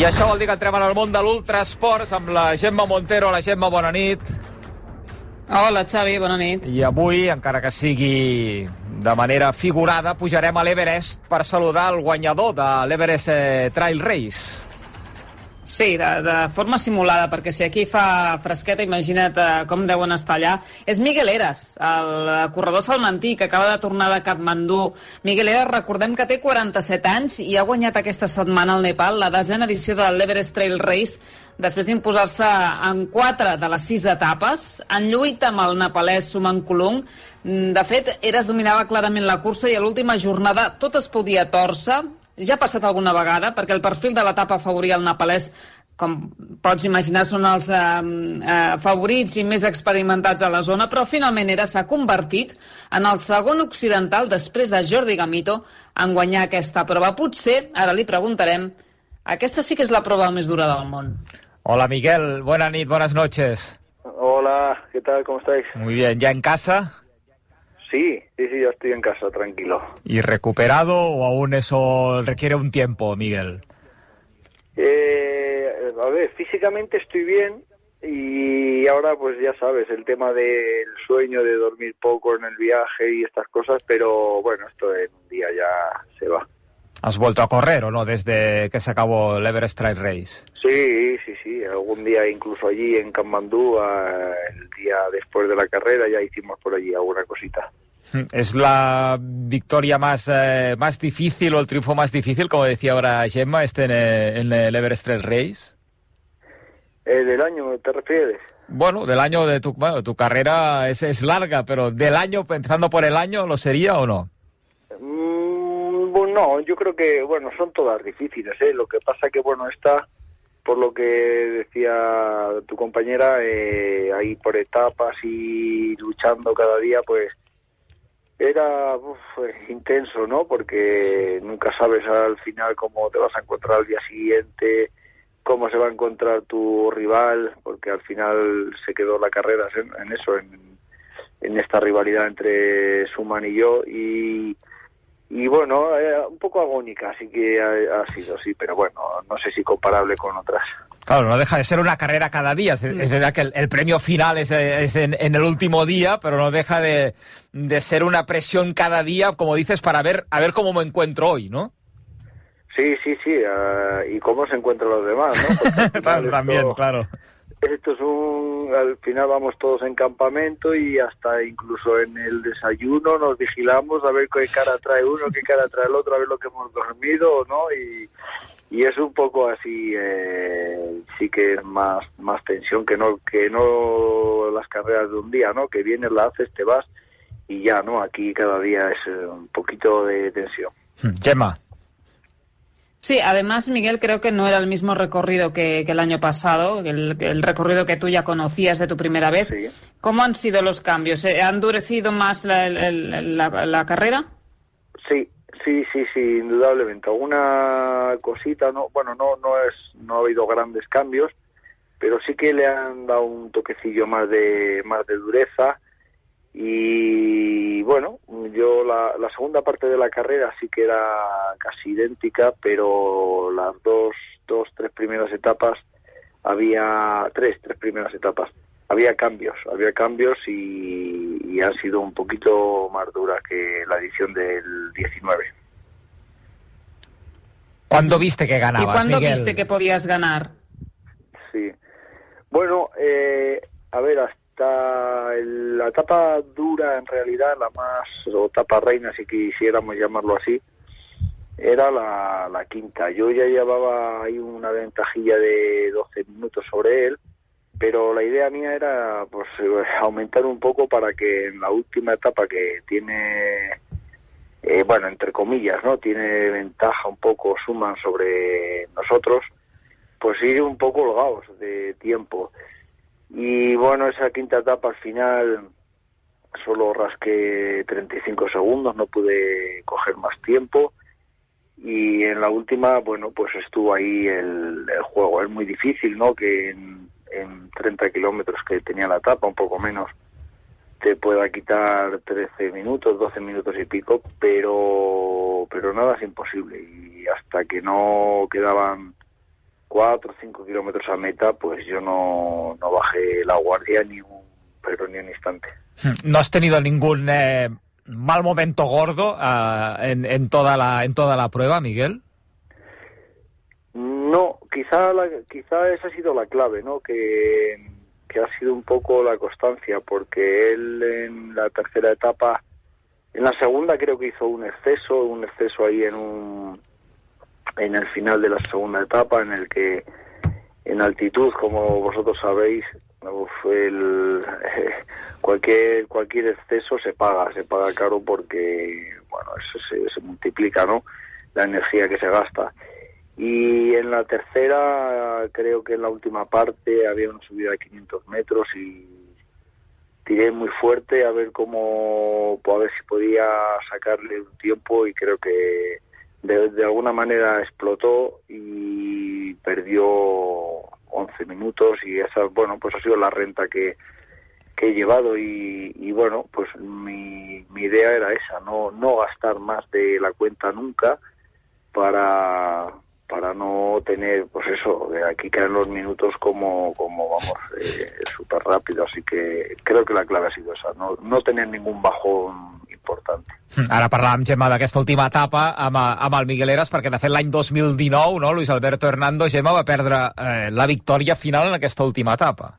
I això vol dir que entrem en el món de l'ultrasports amb la Gemma Montero. La Gemma, bona nit. Hola, Xavi, bona nit. I avui, encara que sigui de manera figurada, pujarem a l'Everest per saludar el guanyador de l'Everest eh, Trail Race. Sí, de, de forma simulada, perquè si aquí fa fresqueta, imagina't eh, com deuen estar allà. És Miguel Eras, el eh, corredor salmantí, que acaba de tornar de Katmandú. Miguel Eras, recordem que té 47 anys i ha guanyat aquesta setmana al Nepal la desena edició de l'Everest Trail Race després d'imposar-se en quatre de les sis etapes, en lluita amb el nepalès Suman Kulung. De fet, Eras dominava clarament la cursa i a l'última jornada tot es podia torcer, ja ha passat alguna vegada, perquè el perfil de l'etapa afavoria el nepalès com pots imaginar, són els eh, eh, favorits i més experimentats a la zona, però finalment era s'ha convertit en el segon occidental després de Jordi Gamito en guanyar aquesta prova. Potser, ara li preguntarem, aquesta sí que és la prova més dura del món. Hola, Miguel. Buena nit, buenas noches. Hola, ¿qué tal? ¿Cómo estáis? Muy bien. ¿Ya en casa? Sí, sí, sí, ya estoy en casa, tranquilo. ¿Y recuperado o aún eso requiere un tiempo, Miguel? Eh, a ver, físicamente estoy bien y ahora pues ya sabes, el tema del sueño, de dormir poco en el viaje y estas cosas, pero bueno, esto en un día ya se va. ¿Has vuelto a correr o no desde que se acabó el Everest Trail Race? Sí, sí, sí, algún día incluso allí en Kamandú, eh, el día después de la carrera, ya hicimos por allí alguna cosita. ¿Es la victoria más, eh, más difícil o el triunfo más difícil, como decía ahora Gemma, este en el, en el Everest Trail Race? Eh, ¿Del año te refieres? Bueno, del año de tu, bueno, tu carrera es, es larga, pero del año, empezando por el año, ¿lo sería o no? Mm, bueno, no, yo creo que, bueno, son todas difíciles, ¿eh? Lo que pasa que, bueno, esta, por lo que decía tu compañera, eh, ahí por etapas y luchando cada día, pues era uf, intenso, ¿no? Porque nunca sabes al final cómo te vas a encontrar al día siguiente, cómo se va a encontrar tu rival, porque al final se quedó la carrera en, eso, en, esta rivalidad entre Suman y yo, y, bueno, eh, un poco agónica, así que ha sido, sí, pero bueno, no sé si comparable con otras. Claro, no deja de ser una carrera cada día. Es, es verdad que el, el, premio final es, es en, en, el último día, pero no deja de, de, ser una presión cada día, como dices, para ver a ver cómo me encuentro hoy, ¿no? Sí, sí, sí. Uh, y cómo se encuentran los demás, ¿no? También, esto, claro. Esto es un... Al final vamos todos en campamento y hasta incluso en el desayuno nos vigilamos a ver qué cara trae uno, qué cara trae el otro, a ver lo que hemos dormido, ¿no? Y, y es un poco así eh, sí que es más más tensión que no que no las carreras de un día no que vienes la haces te vas y ya no aquí cada día es eh, un poquito de tensión Gemma Sí, además, Miguel, creo que no era el mismo recorrido que, que el año pasado, el, el, recorrido que tú ya conocías de tu primera vez. Sí. ¿Cómo han sido los cambios? ¿Ha endurecido más la, la, la, la carrera? Sí, Sí, sí, indudablemente. Alguna cosita, no, bueno, no, no es, no ha habido grandes cambios, pero sí que le han dado un toquecillo más de, más de dureza. Y bueno, yo la, la segunda parte de la carrera sí que era casi idéntica, pero las dos, dos, tres primeras etapas había tres, tres primeras etapas había cambios, había cambios y, y, han sido un poquito más duras que la edición del 19. ¿Cuándo viste que ganabas, ¿Y cuándo Miguel? viste que podías ganar? Sí. Bueno, eh, a ver, hasta el, la etapa dura, en realidad, la más, o etapa reina, si quisiéramos llamarlo así, era la, la quinta. Yo ya llevaba ahí una ventajilla de 12 minutos sobre él, pero la idea mía era pues aumentar un poco para que en la última etapa que tiene eh, bueno entre comillas no tiene ventaja un poco suman sobre nosotros pues ir un poco holgados de tiempo. Y bueno esa quinta etapa al final solo rasqué 35 segundos no pude coger más tiempo. Y en la última bueno pues estuvo ahí el, el juego. Es muy difícil no que en, en 30 kilómetros que tenía la etapa, un poco menos, te pueda quitar 13 minutos, 12 minutos y pico, pero, pero nada es imposible. Y hasta que no quedaban 4 o 5 kilómetros a meta, pues yo no, no bajé la guardia ni un, pero ni un instante. ¿No has tenido ningún eh, mal momento gordo uh, en, en, toda la, en toda la prueba, Miguel? No, quizá, la, quizá esa ha sido la clave, ¿no? Que, que ha sido un poco la constancia, porque él en la tercera etapa, en la segunda creo que hizo un exceso, un exceso ahí en un en el final de la segunda etapa, en el que en altitud, como vosotros sabéis, el, cualquier cualquier exceso se paga, se paga caro porque bueno eso se, se multiplica, ¿no? La energía que se gasta y en la tercera, creo que en la última parte había una subida de 500 metros y tiré muy fuerte a ver cómo, a ver si podía sacarle un tiempo y creo que de, de alguna manera explotó y perdió 11 minutos y esa, bueno, pues ha sido la renta que, que he llevado y, y bueno, pues mi, mi idea era esa, no, no gastar más de la cuenta nunca para para no tener, pues eso, de aquí caen los minutos como, como vamos, eh, súper rápido. Así que creo que la clave ha sido esa, no, no tener ningún bajón importante. Ara parlàvem, Gemma, d'aquesta última etapa amb, amb el Miguel Eras, perquè de fet l'any 2019, no, Luis Alberto Hernando, Gemma, va perdre eh, la victòria final en aquesta última etapa.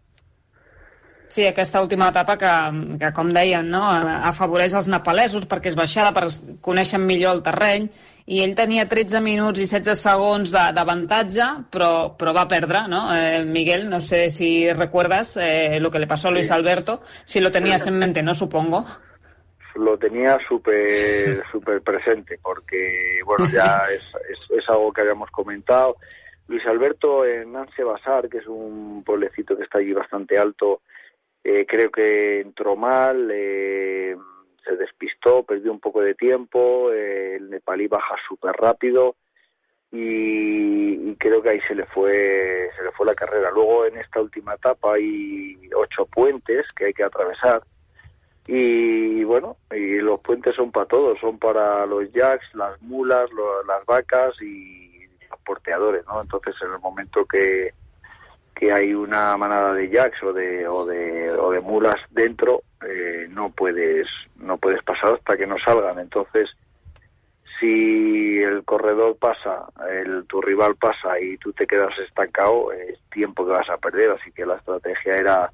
Sí, aquesta última etapa que, que com deien, no, afavoreix els nepalesos perquè és baixada, per conèixer millor el terreny, i ell tenia 13 minuts i 16 segons d'avantatge, però, però va perdre, ¿no? Eh, Miguel, no sé si recuerdas eh, lo que le pasó a Luis sí. Alberto, si lo tenías en mente, ¿no? Supongo. Lo tenía súper super presente, porque, bueno, ya es, es, es, algo que habíamos comentado. Luis Alberto en Nance Basar, que es un pueblecito que está allí bastante alto, eh, creo que entró mal, eh, se despistó, perdió un poco de tiempo, eh, el nepalí baja súper rápido y, y, creo que ahí se le fue se le fue la carrera. Luego en esta última etapa hay ocho puentes que hay que atravesar y bueno, y los puentes son para todos, son para los jacks, las mulas, lo, las vacas y los porteadores, ¿no? Entonces en el momento que que hay una manada de jacks o de, o de, o de mulas dentro, eh, no puedes no puedes pasar hasta que no salgan. Entonces, si el corredor pasa, el, tu rival pasa y tú te quedas estancado, es tiempo que vas a perder. Así que la estrategia era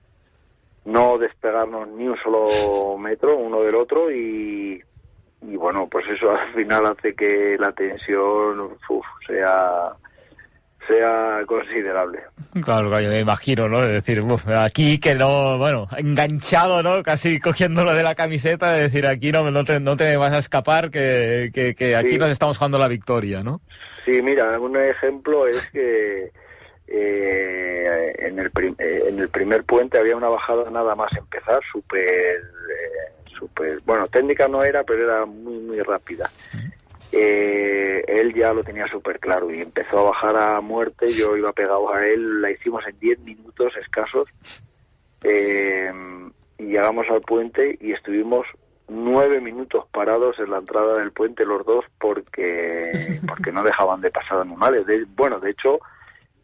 no despegarnos ni un solo metro uno del otro y, bueno, pues eso al final hace que la tensión uf, sea sea considerable. Claro, claro, yo me imagino, ¿no? Es decir, uf, aquí quedó, bueno, enganchado, ¿no? Casi cogiéndolo de la camiseta, de decir, aquí no, no, te, no te vas a escapar, que, que, que aquí sí. nos estamos jugando la victoria, ¿no? Sí, mira, un ejemplo es que eh, en, el prim, eh, en el primer puente había una bajada nada más empezar, súper, eh, súper, bueno, técnica no era, pero era muy, muy rápida. Uh -huh eh, él ya lo tenía súper claro y empezó a bajar a muerte, yo iba pegado a él, la hicimos en 10 minutos escasos. Eh, y llegamos al puente y estuvimos nueve minutos parados en la entrada del puente los dos porque porque no dejaban de pasar animales. De, bueno, de hecho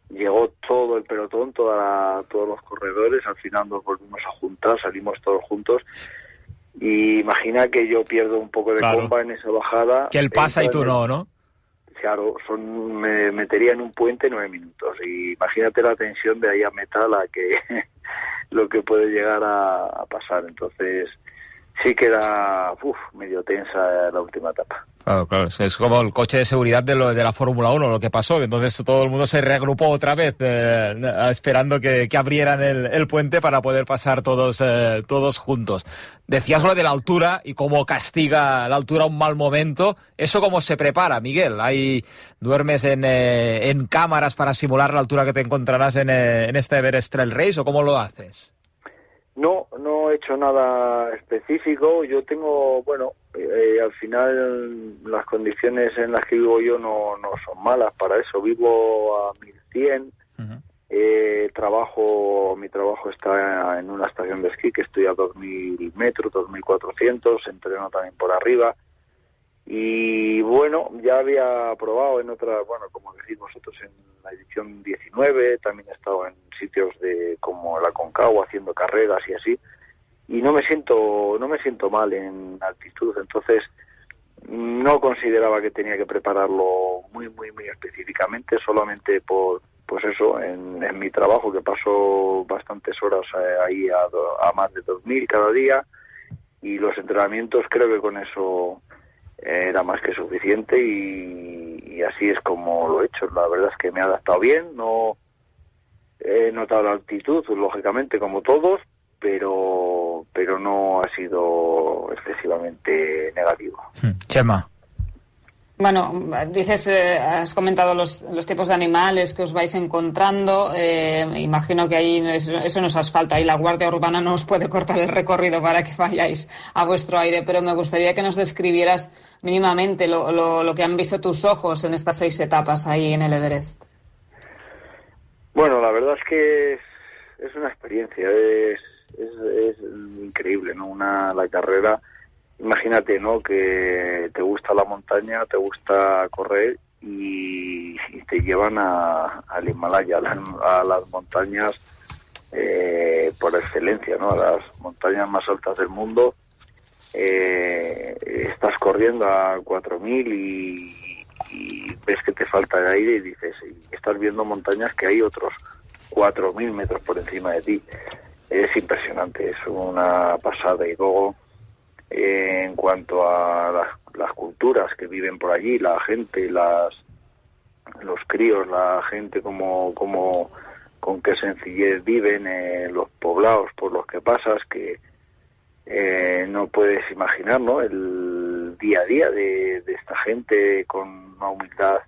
llegó todo el pelotón, toda la, todos los corredores, al final nos volvimos a juntar, salimos todos juntos y imagina que yo pierdo un poco de claro. comba en esa bajada. Que él pasa y tú no, ¿no? Claro, son, me metería en un puente nueve minutos. Y imagínate la tensión de ahí a metal a que lo que puede llegar a, a pasar. Entonces, sí que era uf, medio tensa la última etapa. Claro, claro, es como el coche de seguridad de, lo, de la Fórmula 1, lo que pasó, entonces todo el mundo se reagrupó otra vez, eh, esperando que, abrieran el, puente para poder pasar todos, eh, todos juntos. Decías lo de la altura y cómo castiga la altura un mal momento. ¿Eso cómo se prepara, Miguel? ¿Hay, ¿Duermes en, eh, en cámaras para simular la altura que te encontrarás en, en este Everest Trail Race o cómo lo haces? No, no he hecho nada específico. Yo tengo, bueno, eh, al final las condiciones en las que vivo yo no, no son malas para eso. Vivo a 1100, uh -huh. eh, trabajo, mi trabajo está en una estación de esquí que estoy a 2000 metros, 2400, entreno también por arriba. Y bueno, ya había probado en otra, bueno, como decís vosotros, en la edición 19, también he estado en sitios de como la Concagua haciendo carreras y así y no me siento no me siento mal en altitud entonces no consideraba que tenía que prepararlo muy muy muy específicamente solamente por pues eso en, en mi trabajo que paso bastantes horas ahí a, a más de 2000 cada día y los entrenamientos creo que con eso era más que suficiente y, y así es como lo he hecho la verdad es que me ha adaptado bien no he notado la altitud, lógicamente, como todos, pero, pero no ha sido excesivamente negativo. Chema. Bueno, dices, eh, has comentado los, los, tipos de animales que os vais encontrando. Eh, imagino que ahí eso, eso no es asfalto. Ahí la Guardia Urbana no os puede cortar el recorrido para que vayáis a vuestro aire, pero me gustaría que nos describieras mínimamente lo, lo, lo que han visto tus ojos en estas seis etapas ahí en el Everest. Bueno, la verdad es que es, una experiencia, es, es, increíble, ¿no? Una, la carrera, imagínate, ¿no? Que te gusta la montaña, te gusta correr y, y te llevan a, al Himalaya, a, la, a las montañas eh, por excelencia, ¿no? A las montañas más altas del mundo. Eh, estás corriendo a 4000 y y ves que te falta el aire y dices, y estás viendo montañas que hay otros 4.000 metros por encima de ti. Es impresionante, es una pasada. Y luego, eh, en cuanto a las, culturas que viven por allí, la gente, las los críos, la gente como, como con qué sencillez viven, eh, los poblados por los que pasas, que eh, no puedes imaginar, ¿no? El día a día de, de esta gente con una humildad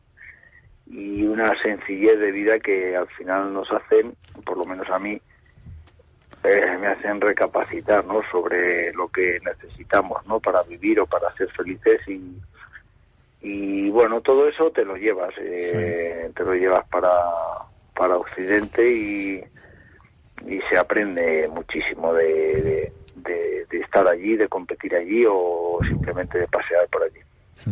y una sencillez de vida que al final nos hacen, por lo menos a mí, eh, me hacen recapacitar ¿no? sobre lo que necesitamos ¿no? para vivir o para ser felices y, y bueno, todo eso te lo llevas, eh, sí. te lo llevas para, para Occidente y, y se aprende muchísimo de, de, de, de estar allí, de competir allí o simplemente de pasear por allí.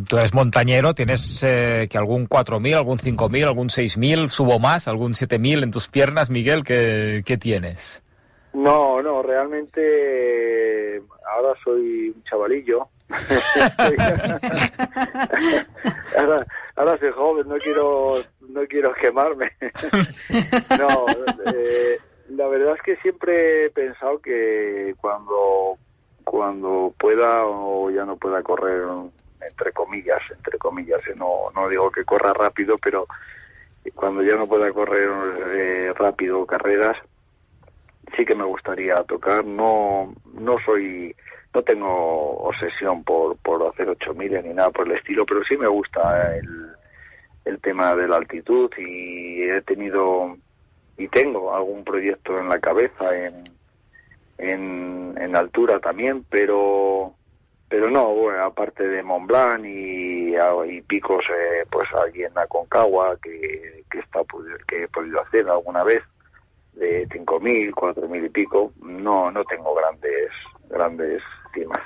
Tú eres montañero, tienes eh, que algún 4.000, algún 5.000, algún 6.000, subo más, algún 7.000 en tus piernas, Miguel, ¿qué, ¿qué, tienes? No, no, realmente ahora soy un chavalillo. ahora, ahora soy joven, no quiero, no quiero quemarme. no, eh, la verdad es que siempre he pensado que cuando, cuando pueda o ya no pueda correr entre comillas, entre comillas, no, no digo que corra rápido, pero cuando ya no pueda correr eh, rápido carreras, sí que me gustaría tocar. No, no soy, no tengo obsesión por, por hacer 8000 ni nada por el estilo, pero sí me gusta el, el tema de la altitud y he tenido y tengo algún proyecto en la cabeza en, en, en altura también, pero pero no, bueno, aparte de Mont Blanc y, y picos, eh, pues allí en la Concagua que, que, está, que he podido hacer alguna vez, de 5.000, 4.000 y pico, no, no tengo grandes, grandes cimas.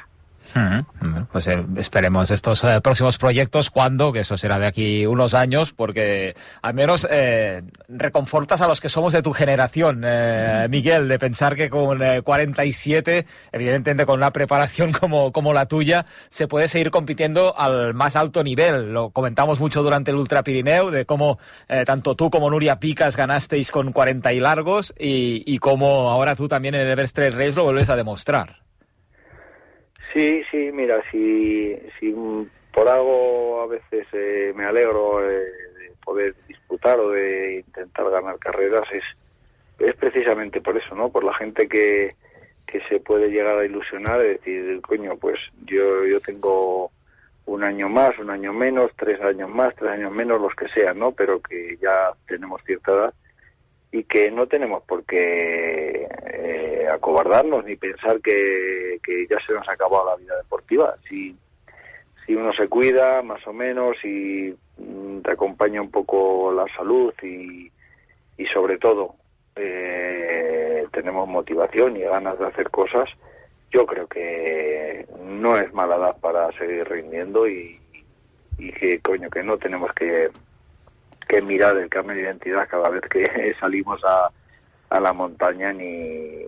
Uh. Pues eh, esperemos estos eh, próximos proyectos cuando, que eso será de aquí unos años, porque al menos eh, reconfortas a los que somos de tu generación, eh, Miguel, de pensar que con 47, evidentemente con una preparación como, como la tuya, se puede seguir compitiendo al más alto nivel. Lo comentamos mucho durante el Ultra Pirineo, de cómo eh, tanto tú como Nuria Picas ganasteis con 40 y largos y, y cómo ahora tú también en el Everest Trail Race lo vuelves a demostrar. Sí, sí, mira, si, si por algo a veces eh, me alegro eh, de poder disputar o de intentar ganar carreras es, es precisamente por eso, ¿no? Por la gente que, que se puede llegar a ilusionar y decir, coño, pues yo, yo tengo un año más, un año menos, tres años más, tres años menos, los que sean, ¿no? Pero que ya tenemos cierta edad y que no tenemos por qué eh, acobardarnos ni pensar que, que, ya se nos ha acabado la vida deportiva. Si, si uno se cuida, más o menos, y mm, te acompaña un poco la salud y, y sobre todo eh, tenemos motivación y ganas de hacer cosas, yo creo que no es mala edad para seguir rindiendo y, y que coño que no tenemos que que mirar el cambio de identidad cada vez que salimos a, a la montaña ni,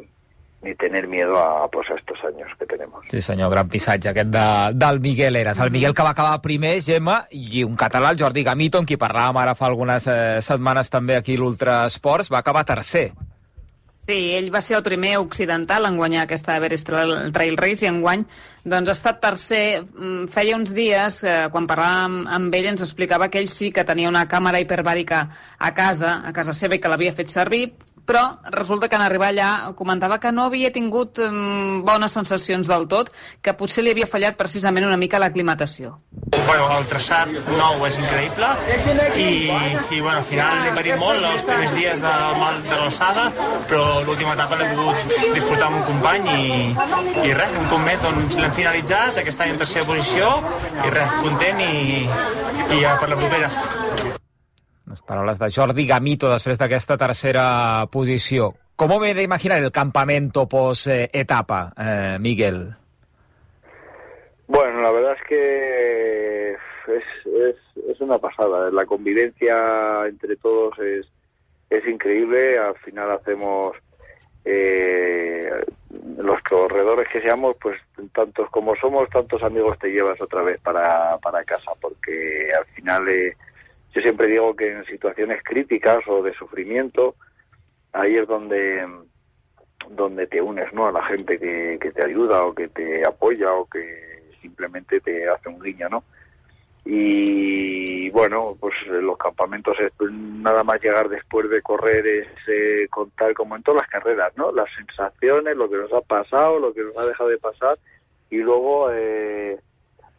ni tener miedo a, pues, a estos años que tenemos. Sí senyor, gran missatge aquest de, del Miguel Eras. El Miguel que va acabar primer, Gemma, i un català, el Jordi Gamito, amb qui parlàvem ara fa algunes eh, setmanes també aquí a l'Ultra Esports, va acabar tercer. Sí, ell va ser el primer occidental en guanyar aquesta Everest Trail Race i enguany doncs, ha estat tercer. Mm, feia uns dies, eh, quan parlàvem amb ell, ens explicava que ell sí que tenia una càmera hiperbàrica a casa, a casa seva, i que l'havia fet servir, però resulta que en arribar allà comentava que no havia tingut um, bones sensacions del tot, que potser li havia fallat precisament una mica l'aclimatació. Bueno, el traçat nou és increïble i, i bueno, al final he patit molt els primers dies de, de l'alçada, però l'última etapa l'he pogut disfrutar amb un company i, i res, un cop més doncs l'hem finalitzat, aquest any en tercera posició i res, content i, i per la propera. Les paraules de Jordi Gamito després d'aquesta tercera posició. Com me de imaginar el campamento post-etapa, eh, Miguel? Bueno, la verdad es que es, es, es, una pasada. La convivencia entre todos es, es increíble. Al final hacemos eh, los corredores que seamos, pues tantos como somos, tantos amigos te llevas otra vez para, para casa, porque al final eh, yo siempre digo que en situaciones críticas o de sufrimiento, ahí es donde donde te unes no a la gente que, que te ayuda o que te apoya o que simplemente te hace un guiño no y bueno pues los campamentos nada más llegar después de correr es eh, contar como en todas las carreras no las sensaciones lo que nos ha pasado lo que nos ha dejado de pasar y luego eh,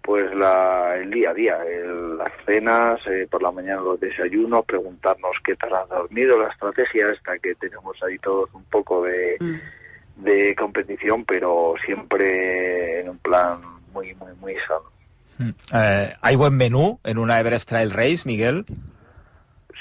pues la, el día a día, el, las cenas, eh, por la mañana los desayunos, preguntarnos qué tal has dormido, la estrategia esta que tenemos ahí todos un poco de, mm. de competición, pero siempre en un plan muy, muy, muy sano. Mm. Eh, ¿Hay buen menú en una Everest Trail Race, Miguel?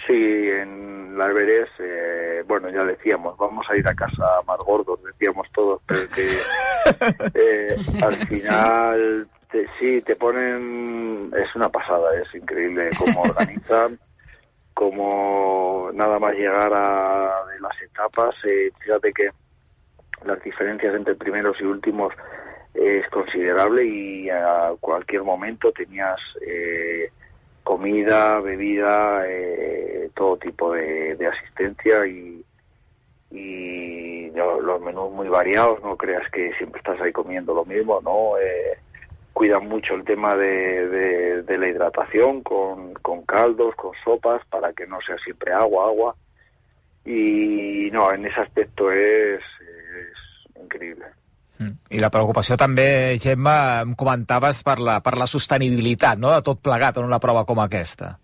Sí, en la Everest, eh, bueno, ya decíamos, vamos a ir a casa más gordos, decíamos todos, pero que eh, al final te, sí, te ponen, es una pasada, es increíble cómo organizan, cómo nada más llegar a de las etapas, eh, fíjate que las diferencias entre primeros y últimos es considerable y a cualquier momento tenías eh, comida, bebida, eh, todo tipo de, de asistencia y, y los menús muy variados, no creas que siempre estás ahí comiendo lo mismo, ¿no? Eh, cuidan mucho el tema de, de, de la hidratación con, con, caldos, con sopas, para que no sea siempre agua, agua. Y no, en ese aspecto es, es increïble. Mm. I la preocupació també, Gemma, em comentaves per la, per la sostenibilitat no? de tot plegat en una prova com aquesta.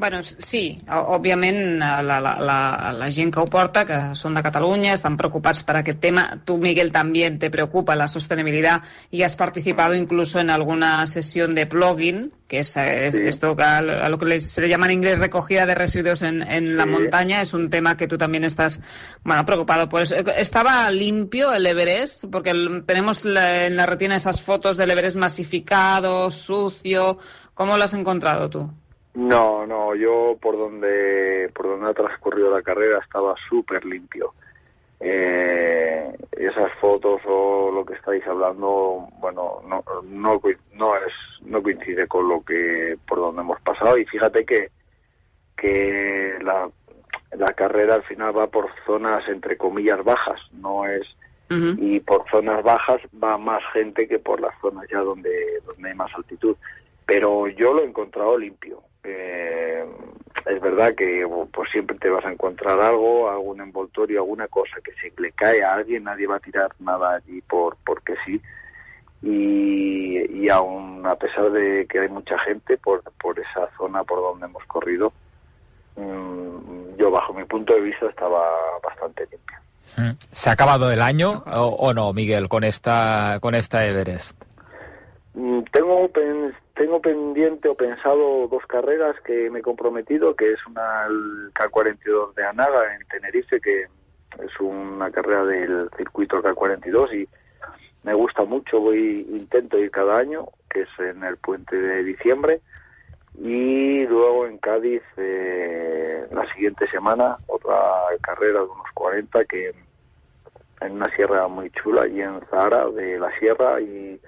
Bueno, sí, òbviament la, la, la, la gent que ho porta, que són de Catalunya, estan preocupats per aquest tema. Tu, Miguel, también te preocupa la sostenibilidad y has participado incluso en alguna sesión de plugging, que es, es sí. esto que a lo que se le llama en inglés recogida de residuos en, en la sí. montaña. Es un tema que tú también estás bueno, preocupado por eso. ¿Estaba limpio el Everest? Porque tenemos la, en la retina esas fotos del Everest masificado, sucio. ¿Cómo lo has encontrado tú? No, no, yo por donde por donde ha transcurrido la carrera estaba súper limpio. Eh, esas fotos o lo que estáis hablando, bueno, no, no, no es no coincide con lo que por donde hemos pasado y fíjate que que la, la carrera al final va por zonas entre comillas bajas, no es y por zonas bajas va más gente que por las zonas ya donde, donde hay más altitud. Pero yo lo he encontrado limpio. Eh, es verdad que pues siempre te vas a encontrar algo, algún envoltorio, alguna cosa que se le cae a alguien, nadie va a tirar nada allí por porque sí. Y, y aún a pesar de que hay mucha gente por, por esa zona por donde hemos corrido, mm, yo bajo mi punto de vista estaba bastante limpio. Mm. ¿Se ha acabado el año o, o no, Miguel, con esta, con esta Everest? Mm, Tengo, tengo pendiente o pensado dos carreras que me he comprometido, que es una el K42 de Anaga en Tenerife, que es una carrera del circuito K42 y me gusta mucho, voy intento ir cada año, que es en el puente de diciembre, y luego en Cádiz eh, la siguiente semana otra carrera de unos 40 que en una sierra muy chula y en Zahara de la sierra y,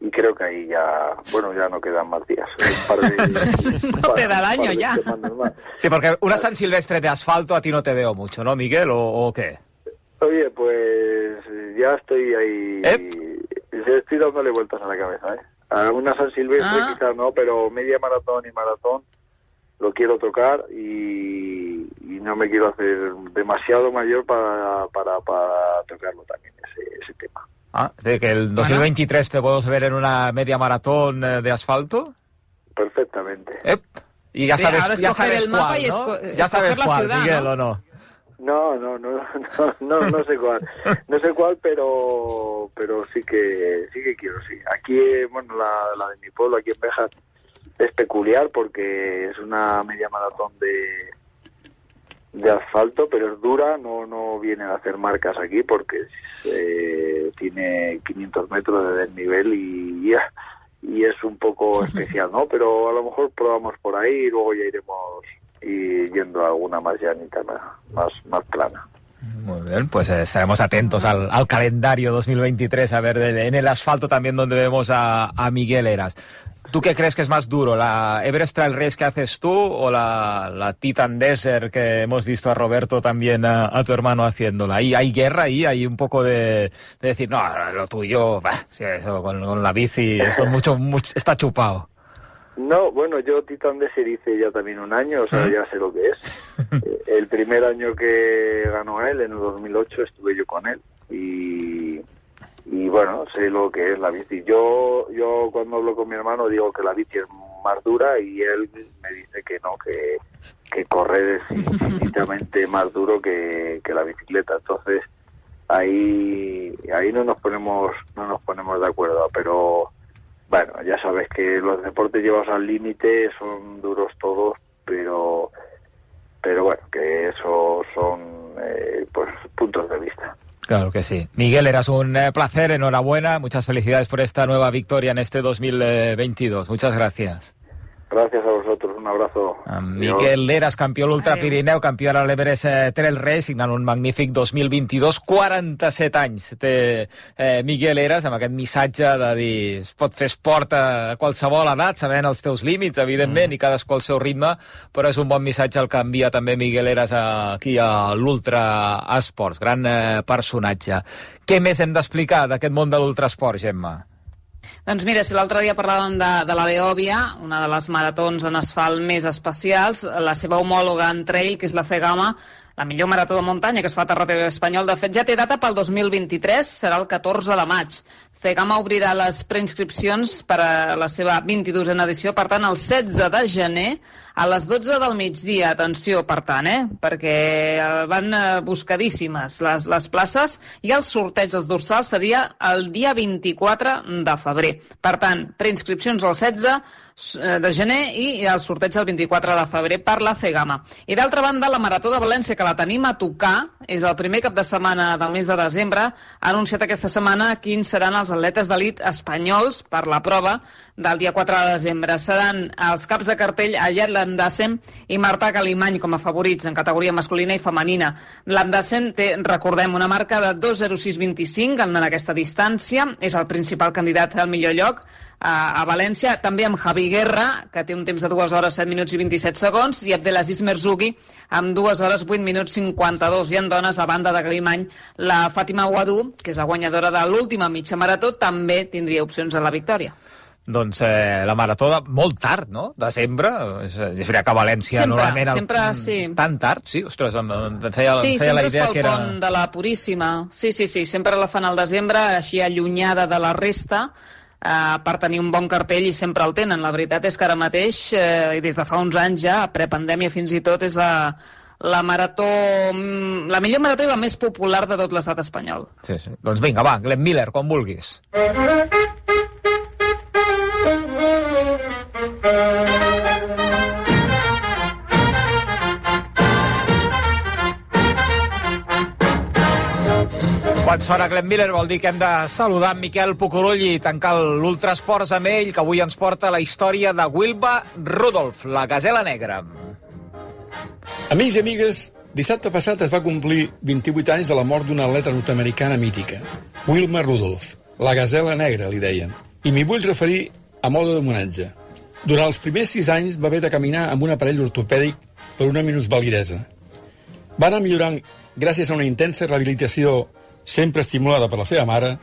y creo que ahí ya bueno ya no quedan más días un par de, No par- te da el año ya. Sí, porque una San Silvestre de asfalto a ti no te veo mucho, ¿no, Miguel? ¿O, o qué? oye pues ya estoy ahí ¿Eh? estoy dándole vueltas a la cabeza ¿eh? a una San Silvestre Ah. quizás no pero media maratón y maratón lo quiero tocar y, y no me quiero hacer demasiado mayor para, para, para tocarlo también ese, ese tema Ah, de que el 2023 te podemos ver en una media maratón eh, de asfalto. perfectamente Ep. Y ya sabes, ya sabes el mapa cuál, y ¿no? Ya sabes cuál, ciudad, Miguel, ¿no? ¿o no? No, no, no, no, no, no sé cuál, no sé cuál, pero, pero sí que, sí que quiero, sí. Aquí, bueno, la, la de mi pueblo, aquí en Bejas, es peculiar porque es una media maratón de, de asfalto, pero es dura, no, no vienen a hacer marcas aquí porque eh, tiene 500 metros de desnivel y, y es un poco especial, ¿no? Pero a lo mejor probamos por ahí y luego ya iremos y yendo a alguna más llanita, más, más, plana. Muy bien, pues eh, estaremos atentos al, al calendario 2023 a ver en el asfalto también donde vemos a, a Miguel Eras. ¿Tú qué crees que es más duro, la Everest Trail Race que haces tú o la, la Titan Desert que hemos visto a Roberto también a, a tu hermano haciéndola? ¿Hay, hay guerra ahí? ¿Hay un poco de, de decir, no, lo tuyo, bah, sí, eso con, con la bici, eso mucho, mucho, está chupado? No, bueno, yo Titan Desert hice ya también un año, o sea, ya sé lo que es. Eh, el primer año que ganó él, en el 2008, estuve yo con él y, y bueno, sé lo que es la bici. Yo, yo cuando hablo con mi hermano digo que la bici es más dura y él me dice que no, que, que correr es infinitamente más duro que, que la bicicleta. Entonces, ahí, ahí no nos ponemos, no nos ponemos de acuerdo, pero bueno, ya sabes que los deportes llevados al límite son duros todos, pero pero bueno, que eso son eh, pues puntos de vista. Claro que sí. Miguel, eras un eh, placer, enhorabuena, muchas felicidades por esta nueva victoria en este 2022. Muchas gracias. Gracias a vosotros, un abrazo. Miquel Leras, campió l'Ultra. Pirineu, campió a l'Everest eh, Trail Race, signant un magnífic 2022, 47 anys té eh, Miquel Eras, amb aquest missatge de dir es pot fer esport a qualsevol edat, sabent els teus límits, evidentment, mm. i cadascú al seu ritme, però és un bon missatge el que envia també Miquel Eras aquí a l'Ultra Esports, gran eh, personatge. Què més hem d'explicar d'aquest món de l'ultrasport, Gemma? Doncs mira, si l'altre dia parlàvem de, de la Beòvia, una de les maratons en asfalt més especials, la seva homòloga en trail, que és la Cegama, la millor marató de muntanya que es fa a territori espanyol, de fet ja té data pel 2023, serà el 14 de maig. Cegama obrirà les preinscripcions per a la seva 22a edició, per tant, el 16 de gener a les 12 del migdia. Atenció, per tant, eh? perquè eh, van eh, buscadíssimes les, les places i el sorteig dels dorsals seria el dia 24 de febrer. Per tant, preinscripcions el 16 eh, de gener i el sorteig el 24 de febrer per la Cegama. I d'altra banda, la Marató de València, que la tenim a tocar, és el primer cap de setmana del mes de desembre, ha anunciat aquesta setmana quins seran els atletes d'elit espanyols per la prova del dia 4 de desembre. Seran els caps de cartell Ayat Landassen i Marta Calimany com a favorits en categoria masculina i femenina. Landassen té, recordem, una marca de 2.0625 en aquesta distància, és el principal candidat al millor lloc, a, València, també amb Javi Guerra, que té un temps de 2 hores 7 minuts i 27 segons, i Abdelaziz Merzougui, amb 2 hores 8 minuts 52. I en dones, a banda de Galimany, la Fàtima Ouadou, que és la guanyadora de l'última mitja marató, també tindria opcions a la victòria. Doncs eh, la marató de, molt tard, no? Desembre. És, és veritat que a València Sempre, normalment... el- sempre, sí. Tan tard? Sí, ostres, em, em feia, Sí, em feia la sempre idea que era... pont de la Puríssima. Sí, sí, sí, sempre la fan al desembre, així allunyada de la resta, eh, per tenir un bon cartell i sempre el tenen. La veritat és que ara mateix, eh, i des de fa uns anys ja, prepandèmia fins i tot, és la, la marató, mm, la millor marató i la més popular de tot l'estat espanyol. Sí, sí. Doncs vinga, va, Glenn Miller, quan vulguis. Quan sona Glenn Miller vol dir que hem de saludar en Miquel Pucurull i tancar l'Ultrasports amb ell, que avui ens porta la història de Wilba Rudolph, la gazela negra. Amics i amigues, dissabte passat es va complir 28 anys de la mort d'una atleta nord-americana mítica, Wilma Rudolph, la gazela negra, li deien. I m'hi vull referir a mode d'homenatge. Durant els primers sis anys va haver de caminar amb un aparell ortopèdic per una minusvalidesa. Va anar millorant gràcies a una intensa rehabilitació sempre estimulada per la seva mare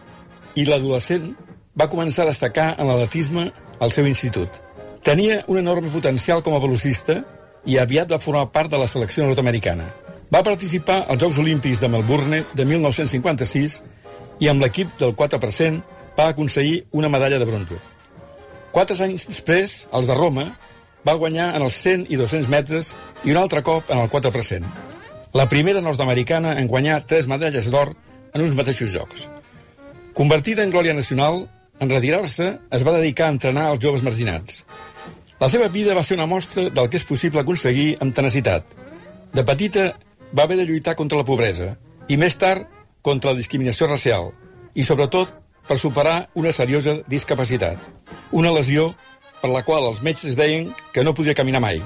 i l'adolescent va començar a destacar en l'atletisme al seu institut. Tenia un enorme potencial com a velocista i aviat va formar part de la selecció nord-americana. Va participar als Jocs Olímpics de Melbourne de 1956 i amb l'equip del 4% va aconseguir una medalla de bronze. Quatre anys després, els de Roma, va guanyar en els 100 i 200 metres i un altre cop en el 4%. La primera nord-americana en guanyar tres medalles d'or en uns mateixos jocs. Convertida en glòria nacional, en retirar-se es va dedicar a entrenar els joves marginats. La seva vida va ser una mostra del que és possible aconseguir amb tenacitat. De petita va haver de lluitar contra la pobresa i més tard contra la discriminació racial i sobretot per superar una seriosa discapacitat. Una lesió per la qual els metges deien que no podia caminar mai.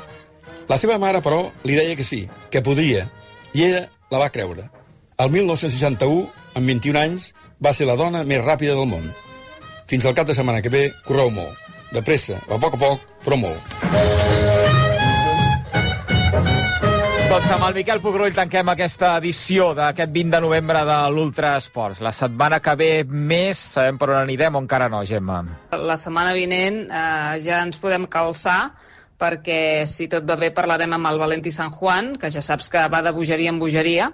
La seva mare, però, li deia que sí, que podria, i ella la va creure. El 1961, amb 21 anys, va ser la dona més ràpida del món. Fins al cap de setmana que ve, correu molt. De pressa, a poc a poc, però molt. Doncs amb el Miquel Pucrull tanquem aquesta edició d'aquest 20 de novembre de l'Ultra Esports. La setmana que ve més, sabem per on anirem o encara no, Gemma? La setmana vinent eh, ja ens podem calçar perquè si tot va bé parlarem amb el Valentí San Juan, que ja saps que va de bogeria en bogeria,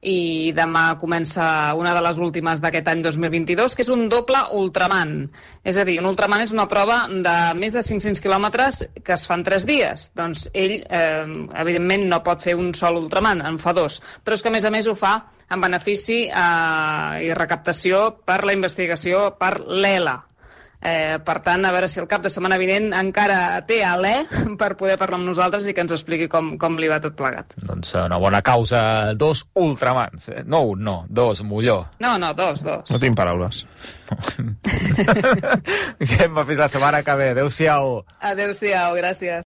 i demà comença una de les últimes d'aquest any 2022, que és un doble Ultraman. És a dir, un Ultraman és una prova de més de 500 quilòmetres que es fan 3 dies. Doncs ell, eh, evidentment, no pot fer un sol Ultraman, en fa dos. Però és que, a més a més, ho fa en benefici eh, i recaptació per la investigació per l'ELA, Eh, per tant, a veure si el cap de setmana vinent encara té alè per poder parlar amb nosaltres i que ens expliqui com, com li va tot plegat. Doncs una bona causa, dos ultramans. Eh, No un, no, dos, molló. No, no, dos, dos. No tinc paraules. Gemma, fins la setmana que ve. Adéu-siau. Adéu-siau, gràcies.